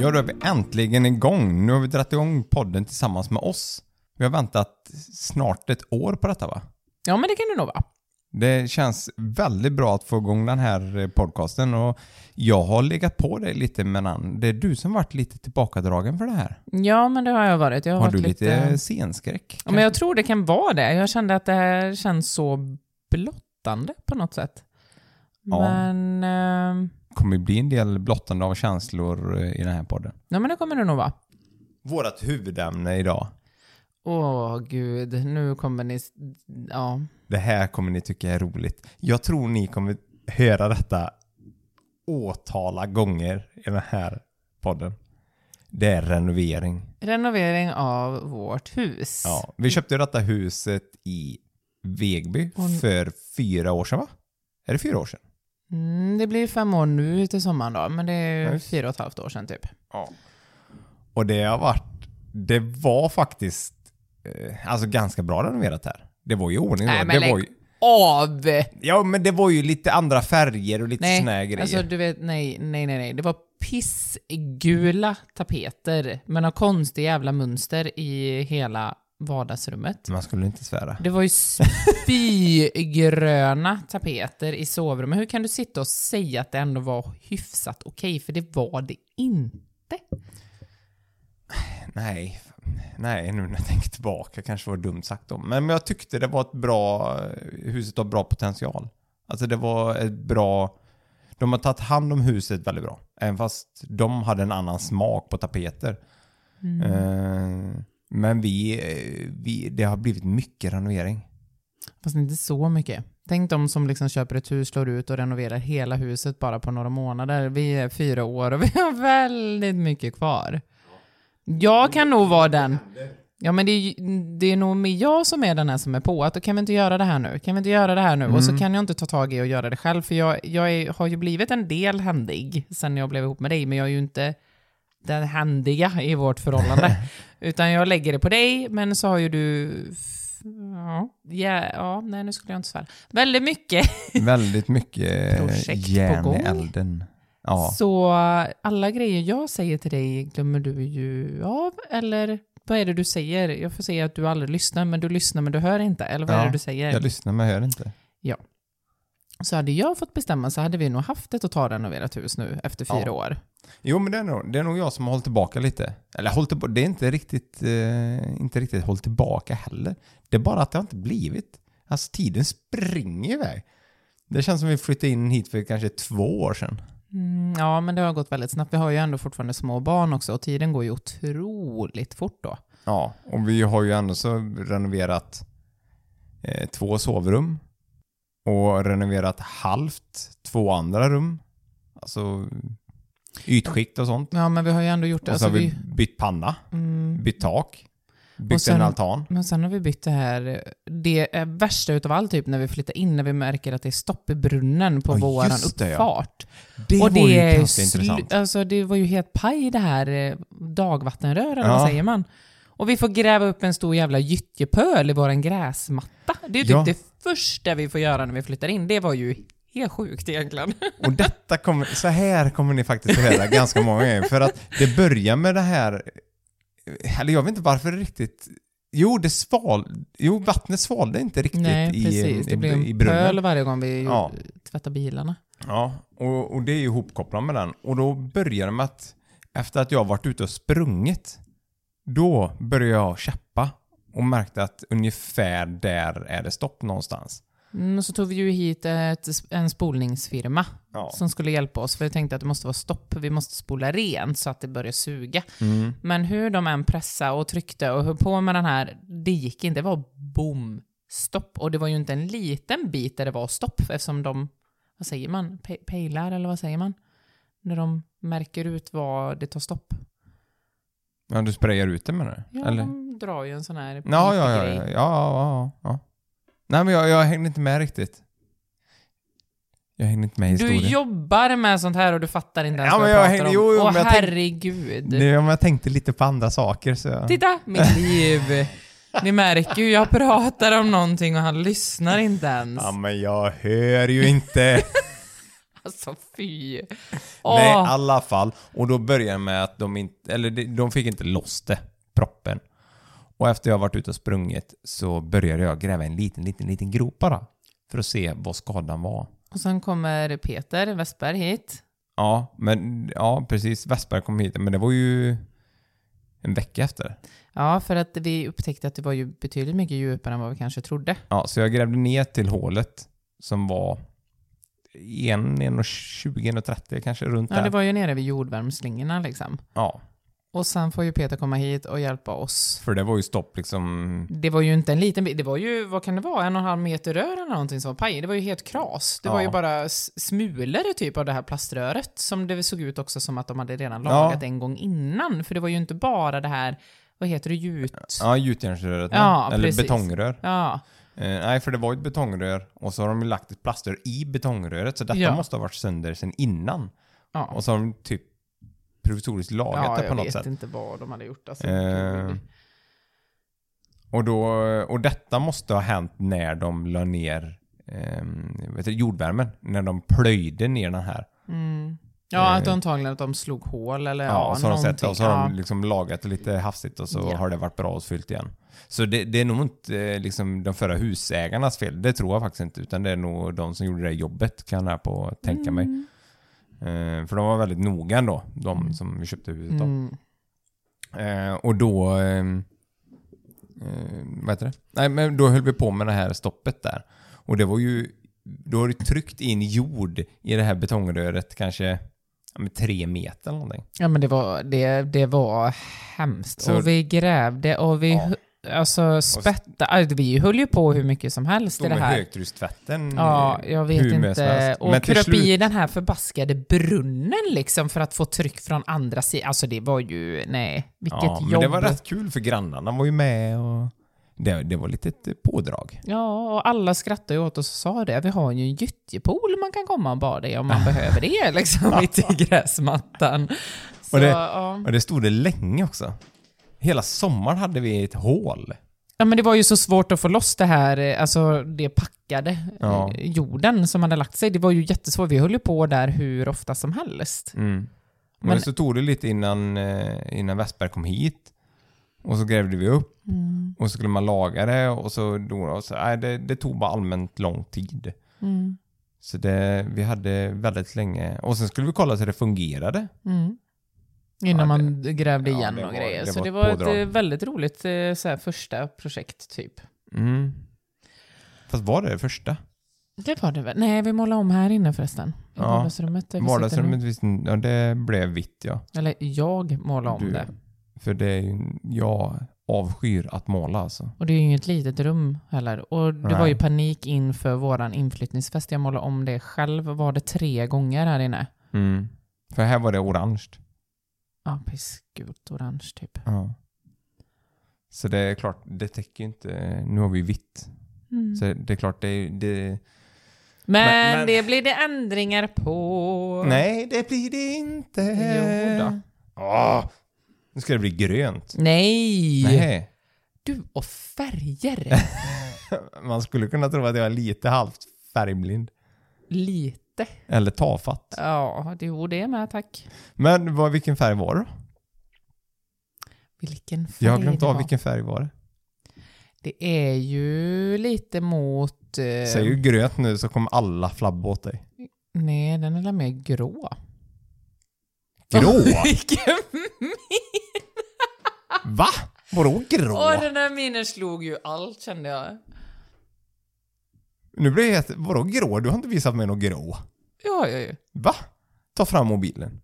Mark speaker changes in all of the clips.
Speaker 1: Ja, då är vi äntligen igång. Nu har vi dragit igång podden tillsammans med oss. Vi har väntat snart ett år på detta va?
Speaker 2: Ja, men det kan det nog vara.
Speaker 1: Det känns väldigt bra att få igång den här eh, podcasten och jag har legat på dig lite men det är du som varit lite tillbakadragen för det här.
Speaker 2: Ja, men det har jag varit. Jag har,
Speaker 1: Har
Speaker 2: varit
Speaker 1: du lite scenskräck?
Speaker 2: Ja, men jag tror det kan vara det. Jag kände att det här känns så blottande på något sätt.
Speaker 1: Ja.
Speaker 2: Men... ehm,
Speaker 1: kommer bli en del blottande av känslor eh, i den här podden.
Speaker 2: Ja, men det kommer det nog vara.
Speaker 1: Vårat huvudämne idag.
Speaker 2: Åh, gud. Nu kommer ni... Ja.
Speaker 1: Det här kommer ni tycka är roligt. Jag tror ni kommer höra detta åtala gånger i den här podden. Det är renovering.
Speaker 2: Renovering av vårt hus.
Speaker 1: Ja, vi köpte detta huset i Vegby för fyra år sedan va? Är det fyra år sedan?
Speaker 2: Mm, det blir fem år nu till sommaren då, men det är
Speaker 1: just.
Speaker 2: fyra och ett halvt år sedan typ.
Speaker 1: Ja. Och det har varit, det var faktiskt eh, alltså ganska bra renoverat här. Det var ju ordning då.
Speaker 2: Nej, men
Speaker 1: det var ju,
Speaker 2: Av!
Speaker 1: Ja men det var ju lite andra färger och lite
Speaker 2: Nej,
Speaker 1: såna här grejer.
Speaker 2: alltså du vet, nej, nej, nej, nej. Det var pissgula tapeter, men av konstig jävla mönster i hela vardagsrummet.
Speaker 1: Man skulle inte svära.
Speaker 2: Det var ju spygröna tapeter i sovrummet. Hur kan du sitta och säga att det ändå var hyfsat okej? För det var det inte.
Speaker 1: Nej, nej nu när jag tänker tillbaka kanske var dumt sagt om. Men jag tyckte det var ett bra, huset har bra potential. Alltså det var ett bra, de har tagit hand om huset väldigt bra. Även fast de hade en annan smak på tapeter. Eh, men vi, eh, vi, det har blivit mycket renovering.
Speaker 2: Fast inte så mycket. Tänk de som liksom köper ett hus, slår ut och renoverar hela huset bara på några månader. Vi är fyra år och vi har väldigt mycket kvar. Jag kan nog vara den. Ja men det är, det är nog jag som är den här som är på att då kan vi inte göra det här nu, kan vi inte göra det här nu? Och så kan jag inte ta tag i och göra det själv för jag, jag är, har ju blivit en del händig sen jag blev ihop med dig men jag är ju inte den händiga i vårt förhållande. Utan jag lägger det på dig men så har ju du Ja, ja, ja, nej nu skulle jag inte svära. Väldigt mycket.
Speaker 1: Väldigt mycket
Speaker 2: Projekt på
Speaker 1: järn
Speaker 2: gång.
Speaker 1: i elden. Ja.
Speaker 2: Så alla grejer jag säger till dig glömmer du ju av, eller vad är det du säger? Jag får säga att du aldrig lyssnar, men du lyssnar men du hör inte, eller vad är
Speaker 1: Ja,
Speaker 2: det du säger?
Speaker 1: Jag lyssnar men hör inte.
Speaker 2: Så hade jag fått bestämma så hade vi nog haft ett totalrenoverat hus nu efter fyra
Speaker 1: Ja.
Speaker 2: år.
Speaker 1: Jo, men det är, nog, det är nog jag som har hållit tillbaka lite. Eller hållit tillbaka, det är inte riktigt, eh, inte riktigt hållit tillbaka heller. Det är bara att det har inte blivit. Alltså tiden springer iväg. Det känns som vi flyttade in hit för kanske två år sedan.
Speaker 2: Mm, ja, men det har gått väldigt snabbt. Vi har ju ändå fortfarande små barn också och tiden går ju otroligt fort då.
Speaker 1: Ja, och vi har ju ändå så renoverat eh, två sovrum och renoverat halvt två andra rum. Alltså ytskikt och sånt.
Speaker 2: Ja, men vi har ju ändå gjort det.
Speaker 1: Och så
Speaker 2: Alltså,
Speaker 1: har vi
Speaker 2: vi,
Speaker 1: bytt panna,
Speaker 2: mm,
Speaker 1: bytt tak, byggt
Speaker 2: sen-
Speaker 1: en altan.
Speaker 2: Men sen har vi bytt det här, det är värsta utav allt typ när vi flyttar in, när vi märker att det är stopp i brunnen på
Speaker 1: Ja,
Speaker 2: våran
Speaker 1: det, ja.
Speaker 2: uppfart.
Speaker 1: Det
Speaker 2: och det
Speaker 1: var ju
Speaker 2: är
Speaker 1: ganska intressant.
Speaker 2: Alltså det var ju helt paj det här eh, dagvattenrör, eller
Speaker 1: Ja.
Speaker 2: vad säger man? Och vi får gräva upp en stor jävla gyttjepöl i våran gräsmatta. Det är ju typ
Speaker 1: Ja.
Speaker 2: det första vi får göra när vi flyttar in. Det var ju helt sjukt egentligen.
Speaker 1: Och detta kommer, så här kommer ni faktiskt att höra ganska många gånger. För att det börjar med det här, eller jag vet inte varför det riktigt, jo det sval, jo vattnet svalde inte riktigt
Speaker 2: Nej,
Speaker 1: i,
Speaker 2: precis. Det
Speaker 1: i,
Speaker 2: blir
Speaker 1: i
Speaker 2: en pöl varje gång vi
Speaker 1: Ja.
Speaker 2: tvättar bilarna.
Speaker 1: Ja, och, och det är ju ihopkopplat med den. Och då börjar det med att efter att jag varit ute och sprungit, då började jag käppa och märkte att ungefär där är det stopp någonstans.
Speaker 2: Mm, och så tog vi ju hit ett, en spolningsfirma
Speaker 1: Ja.
Speaker 2: som skulle hjälpa oss, för jag tänkte att det måste vara stopp. Vi måste spola rent så att det börjar suga.
Speaker 1: Mm.
Speaker 2: Men hur de än pressade och tryckte och höll på med den här, det gick inte. Det var boom, stopp. Och det var ju inte en liten bit där det var stopp eftersom de, vad säger man, Pe- pejlar eller vad säger man? När de märker ut var det tar stopp.
Speaker 1: Ja, du sprayar ut det menar du?
Speaker 2: Ja,
Speaker 1: Eller?
Speaker 2: Drar ju en sån här
Speaker 1: Ja, ja, ja, ja, ja, ja. Nej, men jag, jag hängde inte med riktigt. Jag hängde inte med i
Speaker 2: Du
Speaker 1: historien.
Speaker 2: jobbar med sånt här och du fattar inte ens
Speaker 1: Ja,
Speaker 2: vad
Speaker 1: men
Speaker 2: jag
Speaker 1: jag hängde-
Speaker 2: om.
Speaker 1: jo, jo,
Speaker 2: Åh
Speaker 1: men jag tänk-
Speaker 2: herregud.
Speaker 1: Det, ja, men jag tänkte lite på andra saker så.
Speaker 2: Titta, mitt liv. Ni märker ju, jag pratar om någonting och han lyssnar inte ens.
Speaker 1: Ja, men jag hör ju inte.
Speaker 2: Alltså fy.
Speaker 1: Nej,
Speaker 2: Åh.
Speaker 1: i alla fall. Och då började med att de inte, eller de- de fick inte loss det, proppen. Och efter jag varit ute och sprungit så började jag gräva en liten, liten, liten grop bara. För att se vad skadan var.
Speaker 2: Och sen kommer Peter Westberg hit.
Speaker 1: Ja, men ja, precis. Westberg kom hit, men det var ju en vecka efter.
Speaker 2: Ja, för att vi upptäckte att det var ju betydligt mycket djupare än vad vi kanske trodde.
Speaker 1: Ja, så jag grävde ner till hålet som var 1,20, 1,30 kanske runt
Speaker 2: Ja,
Speaker 1: där.
Speaker 2: det var ju nere vid jordvärmsslingorna liksom.
Speaker 1: Ja,
Speaker 2: Och sen får ju Peter komma hit och hjälpa oss.
Speaker 1: för det var ju stopp liksom.
Speaker 2: Det var ju inte en liten bit, det var ju, vad kan det vara, en och en halv meter rör eller någonting som var paj. Det var ju helt kras. Det var
Speaker 1: Ja.
Speaker 2: ju bara smulor typ av det här plaströret som det såg ut också som att de hade redan
Speaker 1: Ja.
Speaker 2: lagat en gång innan. För det var ju inte bara det här, vad heter det, gjut?
Speaker 1: Ja, gjutjärnsröret.
Speaker 2: Ja,
Speaker 1: eller
Speaker 2: precis.
Speaker 1: betongrör.
Speaker 2: Ja,
Speaker 1: Eh, nej, för det var ju ett betongrör och så har de ju lagt ett plaströr i betongröret så detta
Speaker 2: Ja.
Speaker 1: måste ha varit sönder sedan innan.
Speaker 2: ja.
Speaker 1: Och så har de typ provisoriskt lagat
Speaker 2: ja
Speaker 1: det på
Speaker 2: jag
Speaker 1: något
Speaker 2: vet
Speaker 1: sätt.
Speaker 2: inte vad de hade gjort. Alltså.
Speaker 1: Eh, och, då, och detta måste ha hänt när de la ner eh, vet du, jordvärmen. När de plöjde ner den här.
Speaker 2: Mm. Ja, att
Speaker 1: Eh,
Speaker 2: antagligen att de slog hål eller
Speaker 1: Ja,
Speaker 2: ja,
Speaker 1: så har de sett och så har
Speaker 2: ja.
Speaker 1: de liksom lagat lite hastigt och så
Speaker 2: Ja.
Speaker 1: har det varit bra och fyllt igen. Så det, det är nog inte eh, liksom de förra husägarnas fel. Det tror jag faktiskt inte. Utan det är nog de som gjorde det jobbet kan jag på tänka mig.
Speaker 2: Mm.
Speaker 1: Eh, för de var väldigt noga ändå, de som vi köpte huset av.
Speaker 2: Mm.
Speaker 1: Eh, och då... ehm, Eh, vad heter det? Nej, men då höll vi på med det här stoppet där. Och det var ju... Då har du tryckt in jord i det här betongröret kanske ja, med tre meter eller någonting.
Speaker 2: Ja men det var, det, det var hemskt.
Speaker 1: Så-
Speaker 2: och vi grävde och vi
Speaker 1: Ja.
Speaker 2: Alltså spätte, alltså, vi höll ju på hur mycket som helst i det här.
Speaker 1: högtryckstvätten
Speaker 2: Ja, jag vet inte. Och kröp
Speaker 1: slut-
Speaker 2: i den här förbaskade brunnen liksom för att få tryck från andra sidan. Alltså det var ju, nej, vilket
Speaker 1: Ja,
Speaker 2: jobb.
Speaker 1: men det var rätt kul för grannarna var ju med och det, det var lite ett pådrag.
Speaker 2: Ja, och alla skrattade ju åt oss och sa det. Vi har ju en gyttjepool man kan komma och bada i om man behöver det liksom mitt i gräsmattan. Så,
Speaker 1: Och det-
Speaker 2: ja.
Speaker 1: Och det stod det länge också. Hela sommaren hade vi ett hål.
Speaker 2: Ja men det var ju så svårt att få loss det här, eh, alltså det packade
Speaker 1: Ja.
Speaker 2: eh, jorden som hade lagt sig. Det var ju jättesvårt. Vi höll ju på där hur ofta som helst.
Speaker 1: Mm. Men
Speaker 2: Men-
Speaker 1: så tog det lite innan, eh, innan Westberg kom hit. Och så grävde vi upp
Speaker 2: Mm.
Speaker 1: och så skulle man laga det och så, då, så nej, det, det tog bara allmänt lång tid.
Speaker 2: Mm.
Speaker 1: Så det, vi hade väldigt länge. Och sen skulle vi kolla så det fungerade.
Speaker 2: Mm. Innan
Speaker 1: Ja,
Speaker 2: man grävde
Speaker 1: ja,
Speaker 2: igen
Speaker 1: det
Speaker 2: och
Speaker 1: var-
Speaker 2: grejer.
Speaker 1: det
Speaker 2: så det
Speaker 1: ett
Speaker 2: var ett eh, väldigt roligt eh, så här, första projekt typ.
Speaker 1: Mm. Fast var det det första?
Speaker 2: Det var det väl? Nej, vi målade om här inne förresten. I
Speaker 1: Ja.
Speaker 2: vardagsrummet.
Speaker 1: Vardagsrummet, visst, ja det blev vitt ja.
Speaker 2: Eller jag målade om
Speaker 1: Du,
Speaker 2: det.
Speaker 1: För det är ju, jag avskyr att måla alltså.
Speaker 2: Och det är ju inget litet rum heller. Och det
Speaker 1: Nej.
Speaker 2: var ju panik inför våran inflyttningsfest. Jag målade om det själv. Var det tre gånger här inne?
Speaker 1: Mm. För här var det orange.
Speaker 2: Ja, pissgult orange typ.
Speaker 1: Ja. Så det är klart, det täcker ju inte, nu har vi vitt.
Speaker 2: Mm.
Speaker 1: Så det är klart, det, det
Speaker 2: Men,
Speaker 1: Men- men-
Speaker 2: det blir det ändringar på.
Speaker 1: Nej, det blir det inte.
Speaker 2: Jo då.
Speaker 1: Åh, nu ska det bli grönt.
Speaker 2: Nej!
Speaker 1: Nej.
Speaker 2: Du och färger.
Speaker 1: Man skulle kunna tro att jag är lite halvt färgblind.
Speaker 2: Lite.
Speaker 1: Eller tafatt.
Speaker 2: Ja, det jo, det är med tack.
Speaker 1: Men vad, vilken färg var det då?
Speaker 2: Vilken färg
Speaker 1: Jag har glömt
Speaker 2: det
Speaker 1: av
Speaker 2: var.
Speaker 1: vilken färg var det.
Speaker 2: Det är ju lite mot... Eh,
Speaker 1: Säger du grönt nu så kommer alla flabba åt dig.
Speaker 2: Nej, den är väl mer grå.
Speaker 1: Grå?
Speaker 2: Vilken
Speaker 1: Va? Vadå grå?
Speaker 2: Åh, den där minen slog ju allt kände jag.
Speaker 1: Nu blir jag helt... Vadå grå? Du har inte visat mig något grå.
Speaker 2: Ja, ja, ja.
Speaker 1: Va? Ta fram mobilen.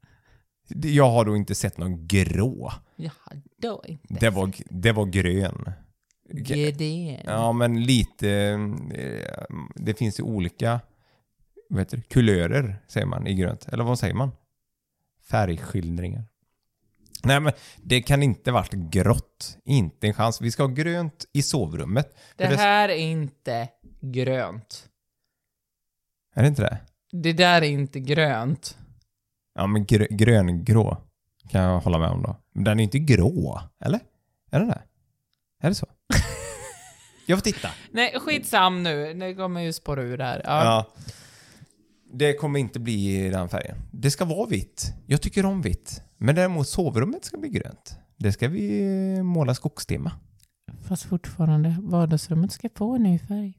Speaker 1: Jag har då inte sett någon grå.
Speaker 2: Jaha, då inte.
Speaker 1: Det var, det var grön.
Speaker 2: Gedén.
Speaker 1: Ja, men lite... eh, Det finns ju olika vad heter det, kulörer, säger man i grönt. Eller vad säger man? Färgskildringar. Nej, men det kan inte varit grått. Inte en chans. Vi ska ha grönt i sovrummet.
Speaker 2: Det- här är inte grönt.
Speaker 1: Är det inte det?
Speaker 2: Det där är inte grönt.
Speaker 1: Ja, men grö, gröngrå kan jag hålla med om då. Men den är inte grå, eller? Är den det? Är det så? jag får titta.
Speaker 2: Nej, skitsam nu. Det kommer ju spåra ur här. Ja.
Speaker 1: Ja. Det kommer inte bli i den färgen. Det ska vara vitt. Jag tycker om vitt. Men däremot sovrummet ska bli grönt. Det ska vi måla skogstema.
Speaker 2: Fast fortfarande, vardagsrummet ska få en ny färg.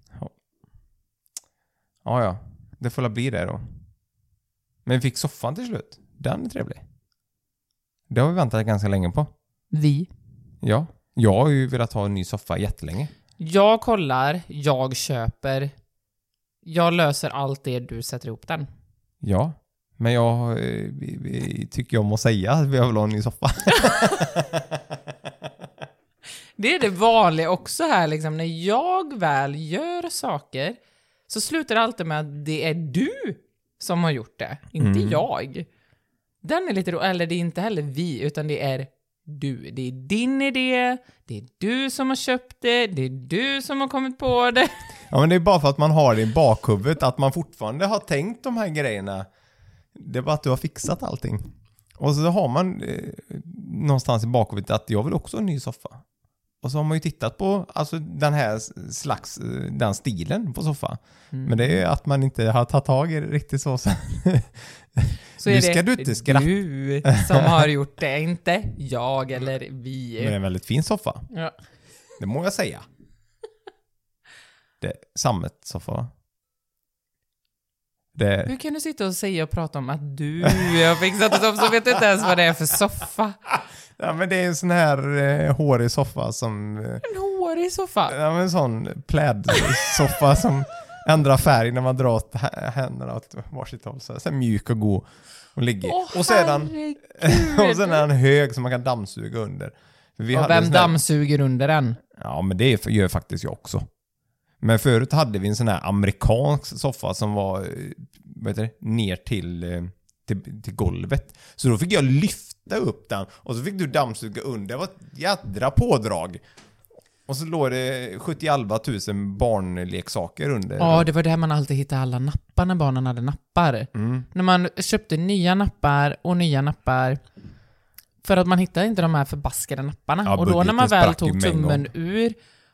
Speaker 1: Ja, ja. Det får väl bli det då. Men vi fick soffan till slut. Den är trevlig. Det har vi väntat ganska länge på.
Speaker 2: Vi.
Speaker 1: Ja. Jag har ju velat ha en ny soffa jättelänge.
Speaker 2: Jag kollar, jag köper. Jag löser allt det du sätter ihop den.
Speaker 1: Ja. Men jag eh, vi, vi tycker om att säga att vi vill ha en ny soffa.
Speaker 2: Det är det vanliga också här liksom. När jag väl gör saker så slutar det alltid med att det är du som har gjort det, inte
Speaker 1: Mm.
Speaker 2: jag. Den är lite ro- eller det är inte heller vi, utan det är du. Det är din idé, det är du som har köpt det, det är du som har kommit på det.
Speaker 1: Ja, men det är bara för att man har det i bakhuvudet, att man fortfarande har tänkt de här grejerna. Det är bara att du har fixat allting. Och så har man eh, någonstans i bakhuvudet att jag vill också ha en ny soffa. Och så har man ju tittat på alltså, den här slags, eh, den stilen på soffa. Men det är att man inte har tagit tag i det riktigt så.
Speaker 2: Så
Speaker 1: Nu ska du inte skratta.
Speaker 2: du som har gjort det, inte jag eller vi.
Speaker 1: Men det är en väldigt fin soffa.
Speaker 2: Ja.
Speaker 1: Det må jag säga. Det är sammetssoffa. Det,
Speaker 2: Hur kan du sitta och säga och prata om att du har fixat det så vet du inte ens vad det är för soffa?
Speaker 1: ja, men det är en sån här eh, hårig soffa som... Eh,
Speaker 2: En hårig soffa.
Speaker 1: ja, men en sån plädsoffa som ändrar färg när man drar åt hä- händerna åt varsitt håll. Så, så här mjuk och god och ligger.
Speaker 2: Åh,
Speaker 1: och, sedan, och sen är den hög som man kan dammsuga under. Vi
Speaker 2: och
Speaker 1: en
Speaker 2: vem
Speaker 1: här-
Speaker 2: dammsuger under den?
Speaker 1: Ja, men det gör faktiskt jag också. Men förut hade vi en sån här amerikansk soffa som var eh, vad heter det, ner till, eh, till, till golvet. Så då fick jag lyfta upp den och så fick du dammsuga under. Det var ett jädra pådrag. Och så låg det 71 tusen barnleksaker under.
Speaker 2: Ja, det var där man alltid hittade alla nappar när barnen hade nappar.
Speaker 1: Mm.
Speaker 2: När man köpte nya nappar och nya nappar. För att man hittade inte de här förbaskade napparna.
Speaker 1: Ja,
Speaker 2: och då när man väl tog tummen ur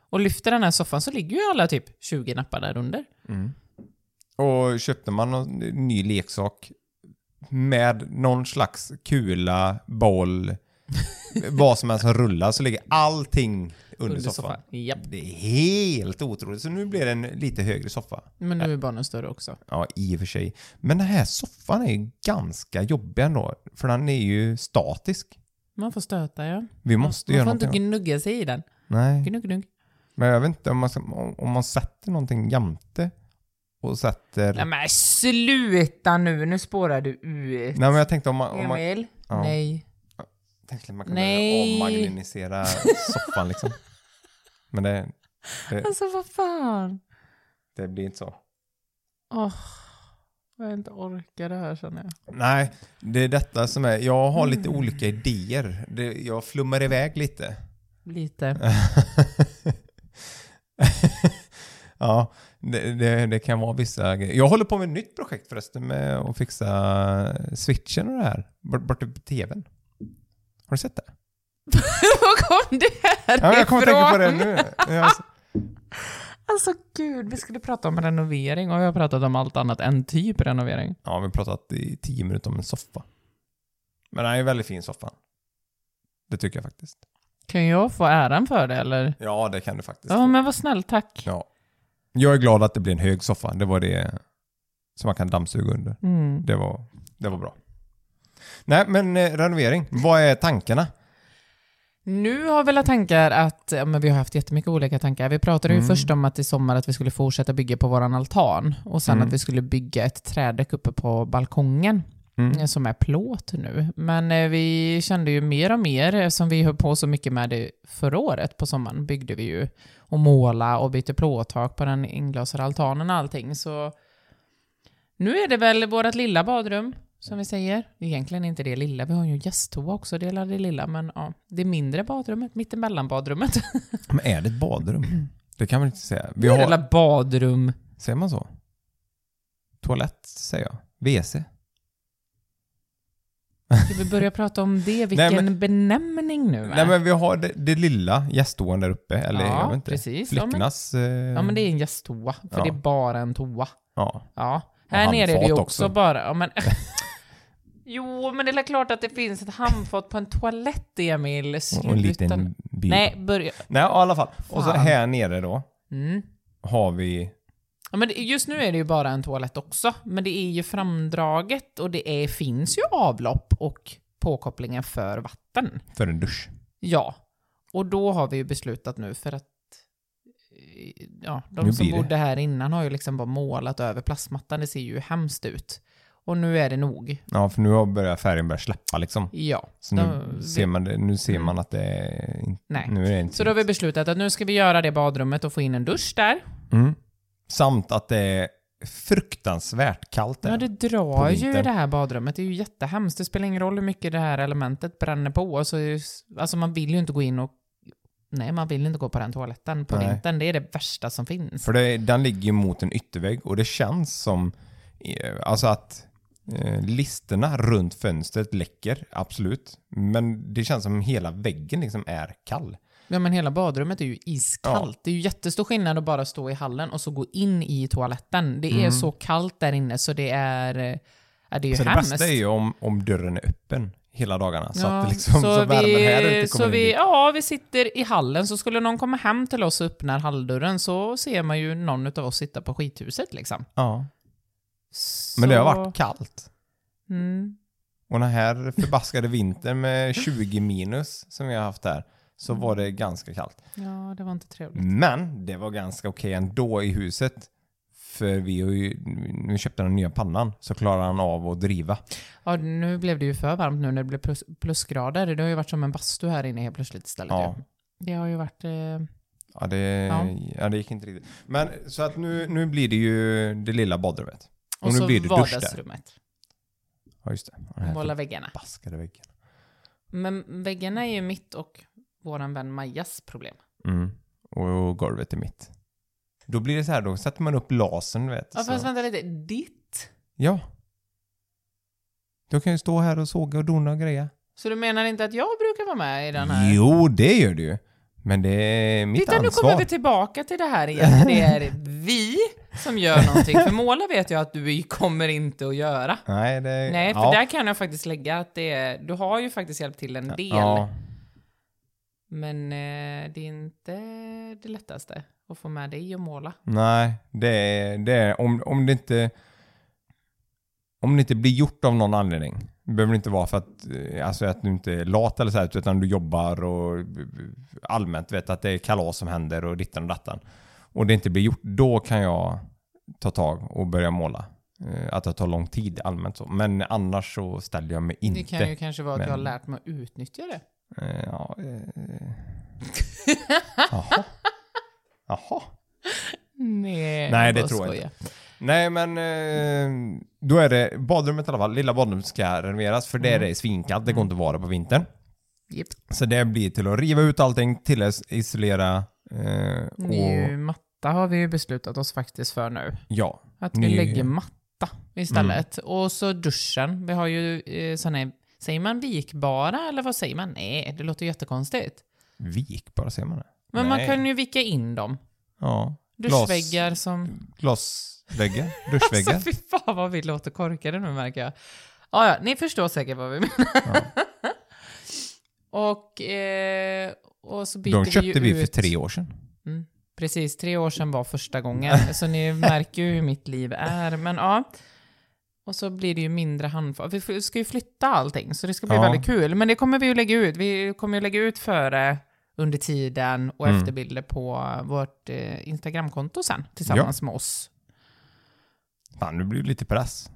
Speaker 2: och lyfte den här soffan så ligger ju alla typ 20 nappar där under.
Speaker 1: Mm. Och köpte man någon ny leksak med någon slags kula, boll, vad som helst som rullar så ligger allting under, soffan.
Speaker 2: Japp.
Speaker 1: Det är helt otroligt. Så nu blir det en lite högre soffa.
Speaker 2: Men nu är barnen större också.
Speaker 1: Ja, i och för sig. Men den här soffan är ju ganska jobbig ändå. För den är ju statisk.
Speaker 2: Man får stöta ja.
Speaker 1: Vi måste
Speaker 2: man
Speaker 1: göra
Speaker 2: får inte gnugga sig i den.
Speaker 1: Nej,
Speaker 2: Gnugg, gnugg.
Speaker 1: Men jag vet inte om man, ska, om, man sätter någonting jämte och sätter...
Speaker 2: Nej men sluta nu, nu spårar du ut.
Speaker 1: Nej, men jag tänkte om man... Om man
Speaker 2: Emil?
Speaker 1: ja.
Speaker 2: Nej.
Speaker 1: tänkte att man kunde
Speaker 2: Nej.
Speaker 1: avmagnetisera soffan liksom. Men det, det,
Speaker 2: Alltså vad fan.
Speaker 1: det blir inte så.
Speaker 2: Åh, jag inte orkar det här känner jag.
Speaker 1: Nej, det är detta som är... Jag har lite
Speaker 2: Mm.
Speaker 1: olika idéer. Det, jag flummar iväg lite.
Speaker 2: Lite.
Speaker 1: ja, det, det, det kan vara vissa grejer. Jag håller på med ett nytt projekt förresten med att fixa switchen och det här. Bort, borta på tvn. Har du sett det?
Speaker 2: Var kom det här
Speaker 1: Ja, jag kommer tänka på det nu. Jag,
Speaker 2: Alltså gud, vi skulle prata om renovering och vi har pratat om allt annat än typ renovering.
Speaker 1: ja, vi har pratat i tio minuter om en soffa. Men det är väldigt fin soffa. Det tycker jag faktiskt.
Speaker 2: Kan jag få äran för det eller?
Speaker 1: Ja, det kan du faktiskt.
Speaker 2: Ja
Speaker 1: få.
Speaker 2: men vad snäll, tack.
Speaker 1: Ja. Jag är glad att det blir en hög soffa. Det var det som man kan dammsuga under.
Speaker 2: Mm.
Speaker 1: Det var, det var bra. Nej, men eh, renovering. Vad är tankarna?
Speaker 2: Nu har vi alla tankar att, ja, men vi har haft jättemycket olika tankar. Vi pratade ju
Speaker 1: Mm.
Speaker 2: först om att i sommar att vi skulle fortsätta bygga på våran altan och sen
Speaker 1: Mm.
Speaker 2: att vi skulle bygga ett trädäck uppe på balkongen
Speaker 1: Mm.
Speaker 2: eh, som är plåt nu. Men eh, vi kände ju mer och mer, eftersom vi höll på så mycket med det förra året på sommaren, byggde vi ju och måla och bytte plåttak på den inglasade altanen och allting. Så nu är det väl vårt lilla badrum, som vi säger. Egentligen inte det lilla, vi har ju gästtoa också, det är det lilla, men ja, det mindre badrummet, mittemellan badrummet.
Speaker 1: Men är det ett badrum? Det kan man inte säga. Vi
Speaker 2: Det är det
Speaker 1: har,
Speaker 2: lilla badrum.
Speaker 1: säger man så? Toalett, säger jag. WC.
Speaker 2: Ska vi börja prata om det? Vilken
Speaker 1: Nej, men-
Speaker 2: benämning nu? va?
Speaker 1: Nej, men vi har det, det lilla gästtoan där uppe. Eller
Speaker 2: Ja,
Speaker 1: jag vet inte.
Speaker 2: precis. Ja, men-
Speaker 1: Flickornas... eh,
Speaker 2: Ja, men det är en gästtoa, för
Speaker 1: Ja.
Speaker 2: det är bara en toa.
Speaker 1: ja.
Speaker 2: Ja, Här nere är det
Speaker 1: handfat
Speaker 2: också, bara... Ja, men, jo, men det är klart att det finns ett handfat på en toalett, Emil.
Speaker 1: Och en liten bil.
Speaker 2: Nej, börja...
Speaker 1: Nej, i alla fall. Och så
Speaker 2: Fan.
Speaker 1: här nere då
Speaker 2: Mm.
Speaker 1: har vi...
Speaker 2: Ja, men just nu är det ju bara en toalett också, men det är ju framdraget och det är, finns ju avlopp och påkopplingar för vatten.
Speaker 1: För en dusch.
Speaker 2: Ja, och då har vi ju beslutat nu för att eh, ja, de som
Speaker 1: det.
Speaker 2: bodde här innan har ju liksom bara målat över plastmattan. Det ser ju hemskt ut. Och nu är det nog.
Speaker 1: Ja, för nu har börjat färgen börjat släppa liksom.
Speaker 2: Ja.
Speaker 1: Så nu
Speaker 2: vi-
Speaker 1: ser man, det, nu ser
Speaker 2: Mm.
Speaker 1: man att det är...
Speaker 2: Nej.
Speaker 1: Nu är det inte
Speaker 2: Så då har vi beslutat att nu ska vi göra det badrummet och få in en dusch där.
Speaker 1: mm. Samt att det är fruktansvärt kallt där.
Speaker 2: Ja, det drar ju
Speaker 1: vintern.
Speaker 2: det här badrummet. Det är ju jättehemskt. Det spelar ingen roll hur mycket det här elementet bränner på. Så, ju- alltså man vill ju inte gå in och... Nej, man vill inte gå på den toaletten på
Speaker 1: Nej.
Speaker 2: vintern. Det är det värsta som finns.
Speaker 1: För det, den ligger ju mot en yttervägg och det känns som eh, alltså att eh, listerna runt fönstret läcker, absolut. Men det känns som hela väggen liksom är kall.
Speaker 2: Ja, men hela badrummet är ju iskallt. Det är ju jättestor skillnad att bara stå i hallen och så gå in i toaletten. Det är
Speaker 1: Mm.
Speaker 2: så kallt där inne så det är... Ja, det är ju
Speaker 1: Så det
Speaker 2: hemskt.
Speaker 1: bästa är ju om, om dörren är öppen hela dagarna. Så
Speaker 2: Ja,
Speaker 1: att det liksom, så, värmen här ute
Speaker 2: så
Speaker 1: kommer
Speaker 2: vi,
Speaker 1: in.
Speaker 2: Ja, vi sitter i hallen, så skulle någon komma hem till oss och öppnar halldörren så ser man ju någon av oss sitta på skithuset liksom.
Speaker 1: Ja.
Speaker 2: Så...
Speaker 1: Men det har varit kallt.
Speaker 2: Mm.
Speaker 1: Och den här förbaskade vintern med 20 minus som vi har haft här, så var det ganska kallt.
Speaker 2: Ja, det var inte trevligt.
Speaker 1: Men det var ganska okej ändå i huset. För vi har ju, nu köpte den nya pannan, så klarar han av att driva.
Speaker 2: Ja, nu blev det ju för varmt nu när det blev plus, plusgrader. Det har ju varit som en bastu här inne helt plötsligt istället.
Speaker 1: Ja.
Speaker 2: Det har ju varit... Eh,
Speaker 1: Ja det,
Speaker 2: Ja.
Speaker 1: ja. det gick inte riktigt. Men så att nu, nu blir det ju det lilla badrummet. Och,
Speaker 2: och
Speaker 1: nu
Speaker 2: så
Speaker 1: blir det dusch där.
Speaker 2: vardagsrummet.
Speaker 1: Ja just det.
Speaker 2: Måla väggarna.
Speaker 1: förbaskade väggen.
Speaker 2: Men väggarna är ju mitt och våran vän Majas problem.
Speaker 1: Mm. Och golvet är mitt. Då blir det så här, då sätter man upp lasern vet.
Speaker 2: Ja,
Speaker 1: så.
Speaker 2: fast vänta lite. Ditt?
Speaker 1: Ja. Du kan ju stå här och såga och dona och greja.
Speaker 2: Så du menar inte att jag brukar vara med i den här?
Speaker 1: Jo, det gör du ju. Men det är mitt
Speaker 2: Titta, nu
Speaker 1: ansvar.
Speaker 2: kommer vi tillbaka till det här igen. Det är vi som gör någonting. För måla vet jag att du kommer inte att göra.
Speaker 1: Nej, det...
Speaker 2: Nej, för
Speaker 1: ja.
Speaker 2: där kan jag faktiskt lägga att det är, du har ju faktiskt hjälpt till en del.
Speaker 1: Ja,
Speaker 2: Men eh, det är inte det lättaste att få med dig och måla.
Speaker 1: nej, det är, det är om, om det inte... Om det inte blir gjort av någon anledning. Det behöver inte vara för att, eh, alltså att du inte är lat eller så här, utan du jobbar och allmänt vet att det är kalas som händer och dittan och dattan. Och det inte blir gjort, då kan jag ta tag och börja måla. Eh, Att det tar lång tid allmänt så. Men annars så ställer jag mig inte.
Speaker 2: Det kan ju kanske vara att jag har
Speaker 1: men-
Speaker 2: lärt mig att utnyttja det.
Speaker 1: Eh, Ja, eh. Jaha. Jaha.
Speaker 2: Nej,
Speaker 1: Nej, det tror jag
Speaker 2: skojar.
Speaker 1: Nej, men eh, då är det badrummet i alla fall. Lilla badrummet ska renoveras för det är det svinkallt. Det går inte att vara på vintern.
Speaker 2: Japp.
Speaker 1: Så det blir till att riva ut allting, till att isolera eh,
Speaker 2: Ny
Speaker 1: och
Speaker 2: matta har vi ju beslutat oss faktiskt för nu.
Speaker 1: ja.
Speaker 2: Att vi
Speaker 1: Ny-
Speaker 2: lägger matta istället.
Speaker 1: Mm.
Speaker 2: Och så duschen. Vi har ju eh, såna, säger man vikbara eller vad säger man? Nej, det låter jättekonstigt.
Speaker 1: Vik bara, ser man det?
Speaker 2: Men man
Speaker 1: Nej.
Speaker 2: kan ju vika in dem.
Speaker 1: Ja. Glas-
Speaker 2: Duschväggar som...
Speaker 1: Glasväggar, duschväggar.
Speaker 2: Alltså fy fan vad vi låter korkade nu märker jag. Ja, ja, ni förstår säkert vad vi menar. och, eh, och så byter
Speaker 1: De
Speaker 2: vi ju
Speaker 1: köpte vi för
Speaker 2: ut...
Speaker 1: tre år sedan.
Speaker 2: Mm, precis, tre år sedan var första gången. så ni märker ju hur mitt liv är. Men ja. Och så blir det ju mindre handfat. Vi ska ju flytta allting, så det ska bli
Speaker 1: Ja.
Speaker 2: väldigt kul. Men det kommer vi ju lägga ut. Vi kommer ju lägga ut före, under tiden och
Speaker 1: Mm.
Speaker 2: efterbilder på vårt eh, Instagramkonto sen, tillsammans med oss.
Speaker 1: Fan, nu blir det lite press.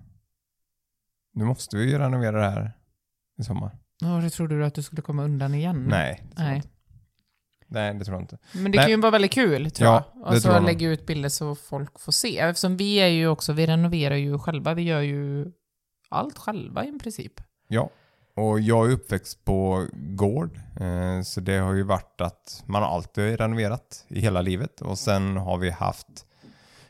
Speaker 1: Nu måste vi ju renovera det här i sommar.
Speaker 2: Ja, det trodde du att du skulle komma undan igen?
Speaker 1: Nej,
Speaker 2: Nej.
Speaker 1: Nej, det tror jag inte.
Speaker 2: Men det
Speaker 1: Nej.
Speaker 2: kan ju vara väldigt kul, tror
Speaker 1: Ja,
Speaker 2: jag.
Speaker 1: det
Speaker 2: Och så
Speaker 1: tror jag
Speaker 2: lägga ut bilder så folk får se. Eftersom vi är ju också, vi renoverar ju själva. Vi gör ju allt själva i princip.
Speaker 1: Ja, och jag är uppväxt på gård. Eh, så det har ju varit att man har alltid renoverat i hela livet. Och sen har vi haft...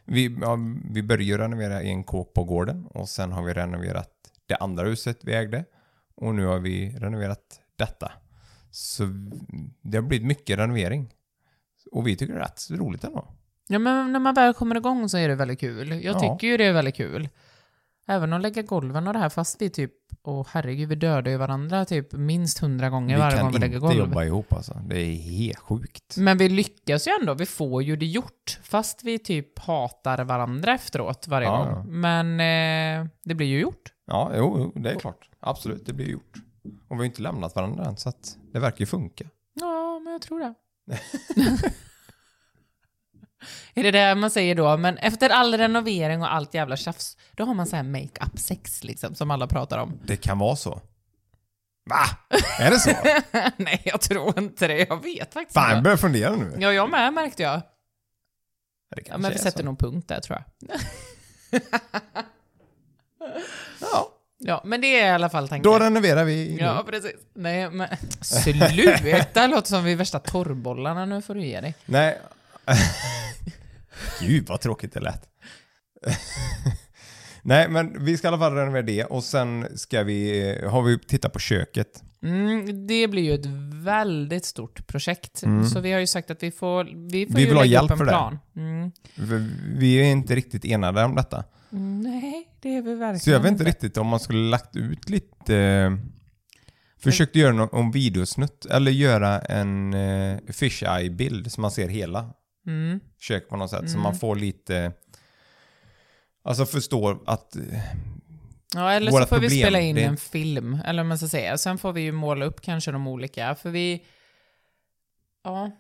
Speaker 1: Vi, ja, vi började renovera en kåk på gården. Och sen har vi renoverat det andra huset vi ägde. Och nu har vi renoverat detta. Så det har blivit mycket renovering. Och vi tycker det är rätt roligt ändå.
Speaker 2: Ja, men när man väl kommer igång så är det väldigt kul. Jag
Speaker 1: Ja.
Speaker 2: tycker ju det är väldigt kul. Även att lägga golven och det här fast vi typ, åh herregud, vi dödar ju varandra typ minst hundra gånger
Speaker 1: Vi
Speaker 2: varje
Speaker 1: kan
Speaker 2: gång vi lägger
Speaker 1: inte
Speaker 2: golv.
Speaker 1: jobba ihop alltså. Det är helt sjukt.
Speaker 2: Men vi lyckas ju ändå, vi får ju det gjort. Fast vi typ hatar varandra efteråt varje
Speaker 1: Ja,
Speaker 2: gång. Men eh, det blir ju gjort.
Speaker 1: Ja, jo, jo, det är klart. Absolut, det blir gjort. Och vi har inte lämnat varandra än, så att det verkar ju funka.
Speaker 2: Ja, men jag tror det. är det det man säger då? Men efter all renovering och allt jävla tjafs, då har man så här make-up sex liksom, som alla pratar om.
Speaker 1: Det kan vara så. Va? Är det så?
Speaker 2: Nej, jag tror inte det. Jag vet faktiskt
Speaker 1: Fan, jag
Speaker 2: inte.
Speaker 1: börjar fundera nu.
Speaker 2: Ja, jag med märkte jag. Ja, men vi sätter
Speaker 1: så.
Speaker 2: nog punkt där tror jag.
Speaker 1: Ja,
Speaker 2: Ja, men det är i alla fall tanken.
Speaker 1: då renoverar vi.
Speaker 2: Ja, precis. Nej, men sluta! Låter som vi är värsta torrbollarna. Nu får du ge dig.
Speaker 1: Nej. Gud vad tråkigt det lät. Nej, men vi ska i alla fall renovera det och sen ska vi, har vi tittat på köket.
Speaker 2: Mm, det blir ju ett väldigt stort projekt.
Speaker 1: Mm.
Speaker 2: Så vi har ju sagt att vi får, vi får
Speaker 1: Vi
Speaker 2: ju
Speaker 1: vill ha
Speaker 2: lägga
Speaker 1: hjälp
Speaker 2: upp en
Speaker 1: för det.
Speaker 2: Mm.
Speaker 1: Vi är inte riktigt enade om detta.
Speaker 2: Nej, det är vi verkligen
Speaker 1: Så jag vet inte riktigt om man skulle lagt ut lite... Eh, försökt göra någon om videosnutt eller göra en eh, fish eye-bild så man ser hela
Speaker 2: Mm.
Speaker 1: köket på något sätt. Så
Speaker 2: Mm.
Speaker 1: man får lite... Alltså förstår att... eh,
Speaker 2: Ja, eller så får vi
Speaker 1: problem,
Speaker 2: spela in
Speaker 1: det
Speaker 2: en film, eller vad man ska säga. Sen får vi ju måla upp kanske de olika, för vi... Ja.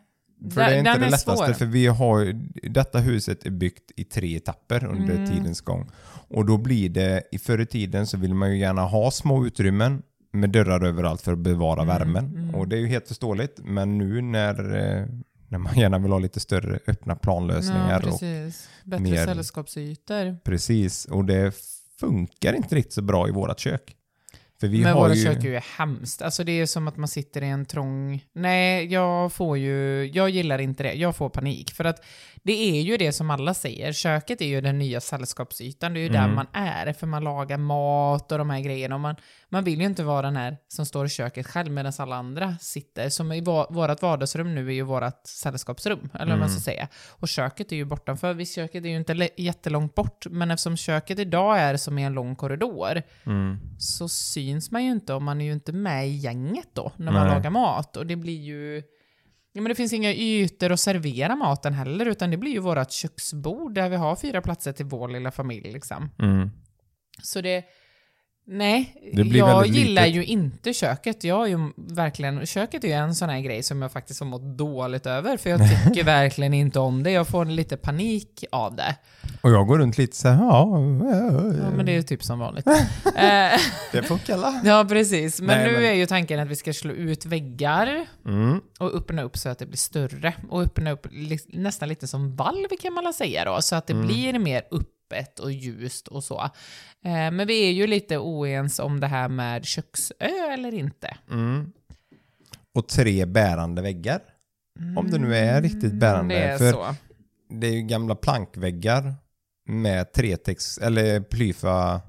Speaker 1: För det är inte det
Speaker 2: är
Speaker 1: lättaste,
Speaker 2: svår.
Speaker 1: för vi har detta huset är byggt i tre etapper under
Speaker 2: Mm.
Speaker 1: tidens gång. Och då blir det, i förr i tiden så vill man ju gärna ha små utrymmen med dörrar överallt för att bevara
Speaker 2: Mm,
Speaker 1: värmen.
Speaker 2: mm.
Speaker 1: Och det är ju helt förståeligt, men nu när, eh, när man gärna vill ha lite större öppna planlösningar
Speaker 2: Ja,
Speaker 1: och
Speaker 2: precis. Bättre
Speaker 1: mer-
Speaker 2: sällskapsytor.
Speaker 1: precis, och det funkar inte riktigt så bra i vårt kök. För vi
Speaker 2: Men
Speaker 1: har
Speaker 2: våra
Speaker 1: ju...
Speaker 2: kök är ju hemskt. Alltså det är som att man sitter i en trång... Nej, jag får ju... Jag gillar inte det. Jag får panik. För att det är ju det som alla säger. Köket är ju den nya sällskapsytan. Det är ju där
Speaker 1: Mm.
Speaker 2: man är. För man lagar mat och de här grejerna. Och man, man vill ju inte vara den här som står i köket själv medan alla andra sitter. Som i va- vårt vardagsrum nu är ju vårt sällskapsrum. Eller vad man ska säga. Och köket är ju bortanför. Visst, köket är ju inte jättelångt bort. Men eftersom köket idag är som i en lång korridor
Speaker 1: Mm.
Speaker 2: så syns man ju inte om man är ju inte med i gänget då när man
Speaker 1: Nej.
Speaker 2: lagar mat. Och det blir ju... Ja, men det finns inga ytor att servera maten heller, utan det blir ju vårt köksbord där vi har fyra platser till vår lilla familj. Liksom.
Speaker 1: Mm.
Speaker 2: Så det... Nej, jag gillar
Speaker 1: litet.
Speaker 2: ju inte köket. Jag är ju verkligen, köket är ju en sån här grej som jag faktiskt har mått dåligt över, för jag tycker verkligen inte om det. Jag får lite panik av det.
Speaker 1: Och jag går runt lite så här, ja,
Speaker 2: Ja, men det är ju typ som vanligt. Eh,
Speaker 1: det funkar alla.
Speaker 2: Ja, precis. Men
Speaker 1: Nej,
Speaker 2: nu
Speaker 1: men-
Speaker 2: är ju tanken att vi ska slå ut väggar
Speaker 1: Mm.
Speaker 2: och öppna upp så att det blir större. Och öppna upp li nästan lite som valv kan man väl säga då, så att det
Speaker 1: Mm.
Speaker 2: blir mer öppet och ljust och så. Eh, men vi är ju lite oense om det här med köksö eller inte.
Speaker 1: Mm. Och tre bärande väggar. Om det nu är riktigt bärande.
Speaker 2: Mm, Det är
Speaker 1: för
Speaker 2: så.
Speaker 1: det är ju gamla plankväggar med tretex, eller plyfa...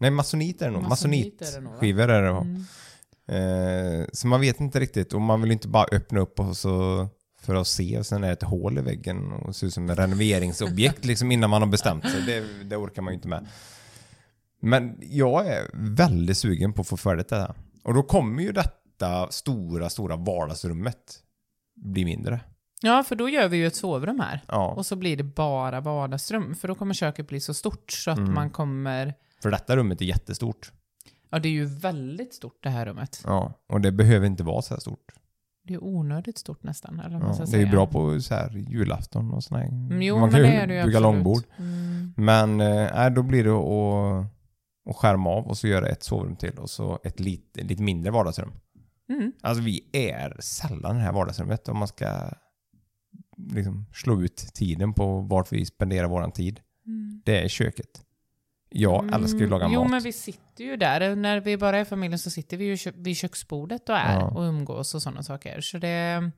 Speaker 1: Nej, masonit är det nog.
Speaker 2: Masonit är det nog, va?
Speaker 1: Masonitskivor är det nog.
Speaker 2: Mm.
Speaker 1: Eh, så man vet inte riktigt och man vill inte bara öppna upp och så för att se och sen är det ett hål i väggen och ser ut som ett renoveringsobjekt liksom innan man har bestämt sig. Det, det orkar man ju inte med. Men jag är väldigt sugen på att få färdigt det här. Och då kommer ju detta stora, stora vardagsrummet bli mindre.
Speaker 2: Ja, för då gör vi ju ett sovrum här.
Speaker 1: Ja,
Speaker 2: Och så blir det bara vardagsrum, för då kommer köket bli så stort så att
Speaker 1: Mm.
Speaker 2: man kommer...
Speaker 1: för detta rummet är jättestort.
Speaker 2: Ja, det är ju väldigt stort det här rummet.
Speaker 1: Ja, och det behöver inte vara så här stort.
Speaker 2: Det är onödigt stort nästan, eller
Speaker 1: Ja, det är ju bra på så här julafton och sådär.
Speaker 2: Mm, Jo,
Speaker 1: man
Speaker 2: men
Speaker 1: kan ju
Speaker 2: det
Speaker 1: bygga
Speaker 2: absolut.
Speaker 1: långbord.
Speaker 2: Mm.
Speaker 1: Men nej, då blir det att, att skärma av och så göra ett sovrum till och så ett lite, lite mindre vardagsrum.
Speaker 2: Mm.
Speaker 1: Alltså vi är sällan i det här vardagsrummet om man ska liksom slå ut tiden på vart vi spenderar våran tid.
Speaker 2: Mm.
Speaker 1: Det är köket. Jag älskar ju att laga
Speaker 2: jo,
Speaker 1: mat.
Speaker 2: men vi sitter ju där. När vi bara är familjen så sitter vi ju kö- vid köksbordet och är
Speaker 1: Ja.
Speaker 2: och umgås och sådana saker. Så det...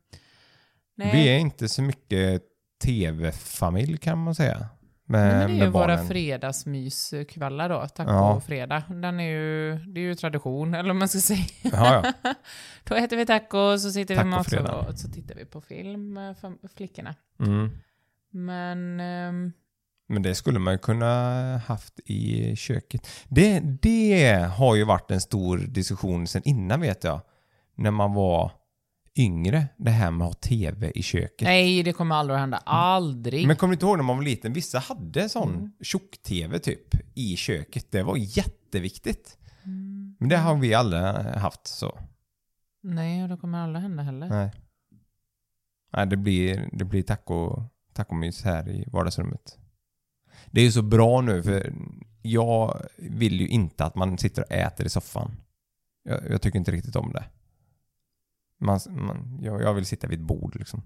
Speaker 2: Nej.
Speaker 1: Vi är inte så mycket tv-familj kan man säga. Med,
Speaker 2: Nej, men det är ju
Speaker 1: med
Speaker 2: våra fredagsmyskvällar då, taco
Speaker 1: Ja.
Speaker 2: fredag. Den är ju, det är ju tradition, eller vad man ska säga.
Speaker 1: Ja, ja.
Speaker 2: då äter vi taco, så sitter vi i
Speaker 1: Tacofredag.
Speaker 2: matsalen och så tittar vi på film med fam- flickorna.
Speaker 1: Mm.
Speaker 2: Men... ehm,
Speaker 1: Men det skulle man ju kunna haft i köket. Det, det har ju varit en stor diskussion sen innan vet jag. När man var yngre, det här med att ha TV i köket.
Speaker 2: Nej, det kommer aldrig att hända. Aldrig.
Speaker 1: Men kommer du inte ihåg när man var liten? Vissa hade sån
Speaker 2: Mm.
Speaker 1: tjock-TV typ i köket. Det var jätteviktigt.
Speaker 2: Mm.
Speaker 1: Men det har vi aldrig haft så.
Speaker 2: Nej, det kommer aldrig hända heller.
Speaker 1: Nej. Nej, det blir, det blir taco, tacomys här i vardagsrummet. Det är ju så bra nu för jag vill ju inte att man sitter och äter i soffan. Jag, jag tycker inte riktigt om det. Man, man, jag, jag vill sitta vid ett bord liksom.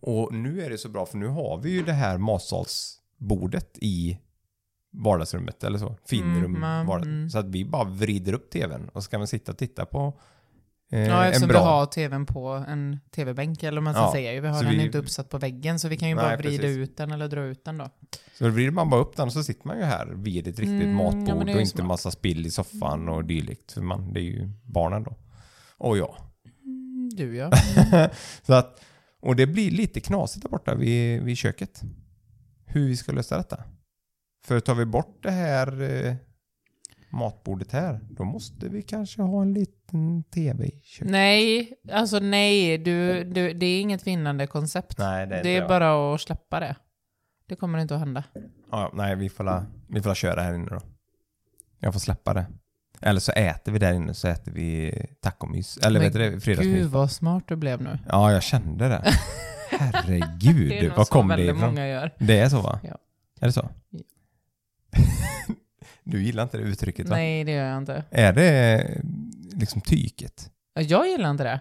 Speaker 1: Och nu är det så bra för nu har vi ju det här matsalsbordet i vardagsrummet eller så. Finrum.
Speaker 2: Mm, mm,
Speaker 1: vardag-
Speaker 2: mm.
Speaker 1: Så att vi bara vrider upp tvn och så kan man sitta och titta på eh,
Speaker 2: Ja, eftersom
Speaker 1: bra...
Speaker 2: vi har tvn på en tv-bänk eller man ska
Speaker 1: Ja,
Speaker 2: säga. Vi har den
Speaker 1: vi-
Speaker 2: inte uppsatt på väggen så vi kan ju
Speaker 1: Nej,
Speaker 2: bara vrida
Speaker 1: precis.
Speaker 2: ut den eller dra ut den då.
Speaker 1: Så då vrider man bara upp den och så sitter man ju här vid ett riktigt
Speaker 2: Mm, ja,
Speaker 1: matbord
Speaker 2: är
Speaker 1: och inte
Speaker 2: smart.
Speaker 1: massa spill i soffan och dylikt. För man, det är ju barnen då. Och jag.
Speaker 2: Mm, Du ja.
Speaker 1: Så att, och det blir lite knasigt där borta vid, vid köket. Hur vi ska lösa detta. För tar vi bort det här eh, matbordet här, då måste vi kanske ha en liten tv i köket.
Speaker 2: nej, alltså nej. Du, du, det är inget vinnande koncept.
Speaker 1: Nej, det är
Speaker 2: det är bara att släppa det. Det kommer inte att hända.
Speaker 1: Ja, nej, vi får, la, vi får la köra här inne då. Jag får släppa det. Eller så äter vi där inne så äter vi tacomys. Eller
Speaker 2: Men
Speaker 1: vet du det? Fredagsmys.
Speaker 2: Gud vad smart du blev nu.
Speaker 1: Ja, jag kände det. Herregud,
Speaker 2: Det är så
Speaker 1: kom det ifrån?
Speaker 2: många gör.
Speaker 1: Det är så va?
Speaker 2: Ja.
Speaker 1: Är det så?
Speaker 2: Ja.
Speaker 1: du gillar inte det uttrycket va?
Speaker 2: Nej, det gör jag inte.
Speaker 1: Är det liksom tyket?
Speaker 2: Jag gillar inte det.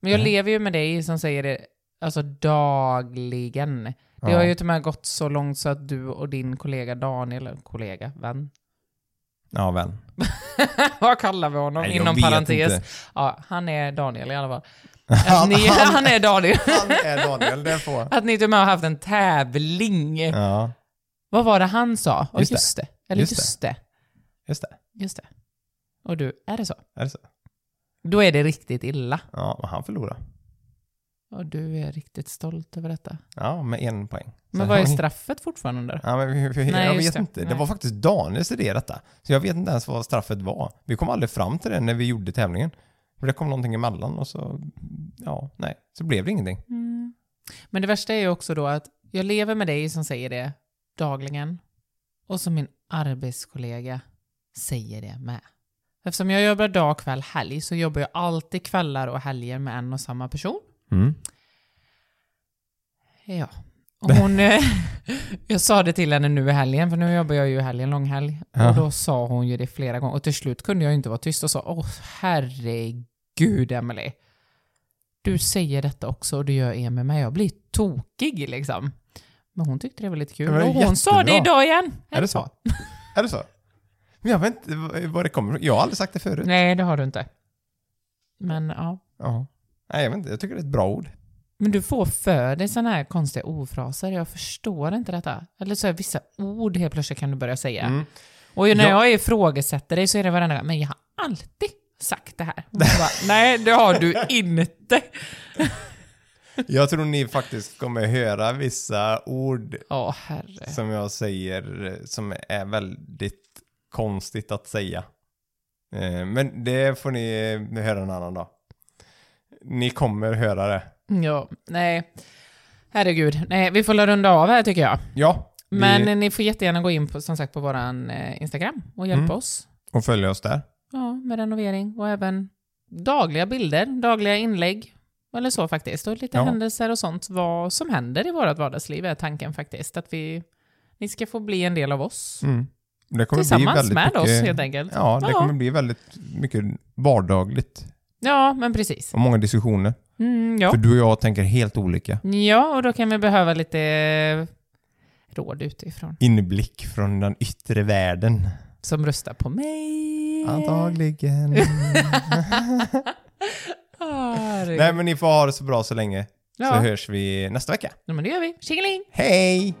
Speaker 2: Men jag
Speaker 1: Nej.
Speaker 2: lever ju med dig som säger det alltså dagligen. Det
Speaker 1: Ja.
Speaker 2: har ju till och med gått så långt så att du och din kollega Daniel, kollega, vän,
Speaker 1: Ja, vän.
Speaker 2: vad kallar vi honom
Speaker 1: Nej,
Speaker 2: inom parentes?
Speaker 1: inte.
Speaker 2: Ja, han är Daniel i alla fall. Att ni, han är Daniel.
Speaker 1: Han är Daniel, det får.
Speaker 2: Att ni till och med har haft en tävling.
Speaker 1: Ja,
Speaker 2: Vad var det han sa? Ja,
Speaker 1: Just
Speaker 2: just,
Speaker 1: det.
Speaker 2: det. Eller
Speaker 1: Just
Speaker 2: just,
Speaker 1: det.
Speaker 2: det.
Speaker 1: just det.
Speaker 2: Just det. Och du, är det så?
Speaker 1: Är det så?
Speaker 2: Då är det riktigt illa.
Speaker 1: Ja, och han förlorar.
Speaker 2: Och du är riktigt stolt över detta.
Speaker 1: Ja, med en poäng. Så
Speaker 2: Men vad är straffet fortfarande?
Speaker 1: Ja, men vi, vi,
Speaker 2: Nej,
Speaker 1: jag vet
Speaker 2: det.
Speaker 1: inte. Det
Speaker 2: Nej.
Speaker 1: var faktiskt Daniels idé detta. Så jag vet inte ens vad straffet var. Vi kom aldrig fram till det när vi gjorde tävlingen. För det kom någonting emellan och så, ja, nej, så blev det ingenting.
Speaker 2: Mm. Men det värsta är ju också då att jag lever med dig som säger det dagligen. Och som min arbetskollega säger det med. Eftersom jag jobbar dag, kväll, helg så jobbar jag alltid kvällar och helger med en och samma person.
Speaker 1: Mm.
Speaker 2: Ja. Hon, jag sa det till henne nu i helgen, för nu jobbar jag ju i helgen, långhelg.
Speaker 1: Ja.
Speaker 2: Och då sa hon ju det flera gånger. Och till slut kunde jag inte vara tyst och sa Åh herregud Emily. Du säger detta också och du gör er med mig. Jag blir tokig liksom. Men hon tyckte det var lite kul. Och hon sa det
Speaker 1: jättebra.
Speaker 2: idag igen.
Speaker 1: Är det så? Är det så? Men jag vet inte vad det kommer. Jag har aldrig sagt det förut.
Speaker 2: Nej, det har du inte. Men ja.
Speaker 1: Ja. Nej, jag vet inte. Jag tycker det är ett bra ord.
Speaker 2: Men du får för dig sådana här konstiga ordfraser. Jag förstår inte detta. Eller så är vissa ord helt plötsligt kan du börja säga.
Speaker 1: Mm.
Speaker 2: Och när
Speaker 1: Ja.
Speaker 2: jag ifrågasätter dig så är det varenda gång, men jag har alltid sagt det här. Bara, Nej, det har du inte.
Speaker 1: Jag tror ni faktiskt kommer höra vissa ord
Speaker 2: Åh,
Speaker 1: som jag säger som är väldigt konstigt att säga. Eh, Men det får ni höra en annan dag. Ni kommer höra det.
Speaker 2: Ja, nej. Herregud. Nej, vi får runda av här tycker jag.
Speaker 1: Ja, vi,
Speaker 2: Men ni får jättegärna gå in på, som sagt, på våran eh, Instagram och hjälpa
Speaker 1: Mm.
Speaker 2: oss.
Speaker 1: och följa oss där.
Speaker 2: Ja, med renovering och även dagliga bilder, dagliga inlägg. Eller så faktiskt. Och lite
Speaker 1: Ja.
Speaker 2: händelser och sånt. Vad som händer i vårt vardagsliv är tanken faktiskt. Att vi, ni ska få bli en del av oss.
Speaker 1: Mm. Det kommer bli
Speaker 2: Tillsammans
Speaker 1: väldigt
Speaker 2: med
Speaker 1: mycket,
Speaker 2: oss helt enkelt.
Speaker 1: Ja, det
Speaker 2: Ja.
Speaker 1: kommer bli väldigt mycket vardagligt
Speaker 2: Ja, men precis.
Speaker 1: och många diskussioner.
Speaker 2: Mm, ja.
Speaker 1: För du och jag tänker helt olika.
Speaker 2: ja, och då kan vi behöva lite eh, råd utifrån.
Speaker 1: Inblick från den yttre världen.
Speaker 2: Som röstar på mig.
Speaker 1: Antagligen.
Speaker 2: Ah.
Speaker 1: Nej men ni får ha det så bra så länge. Så
Speaker 2: ja.
Speaker 1: hörs vi nästa vecka.
Speaker 2: ja, men det gör vi. Tjingeling!
Speaker 1: Hej!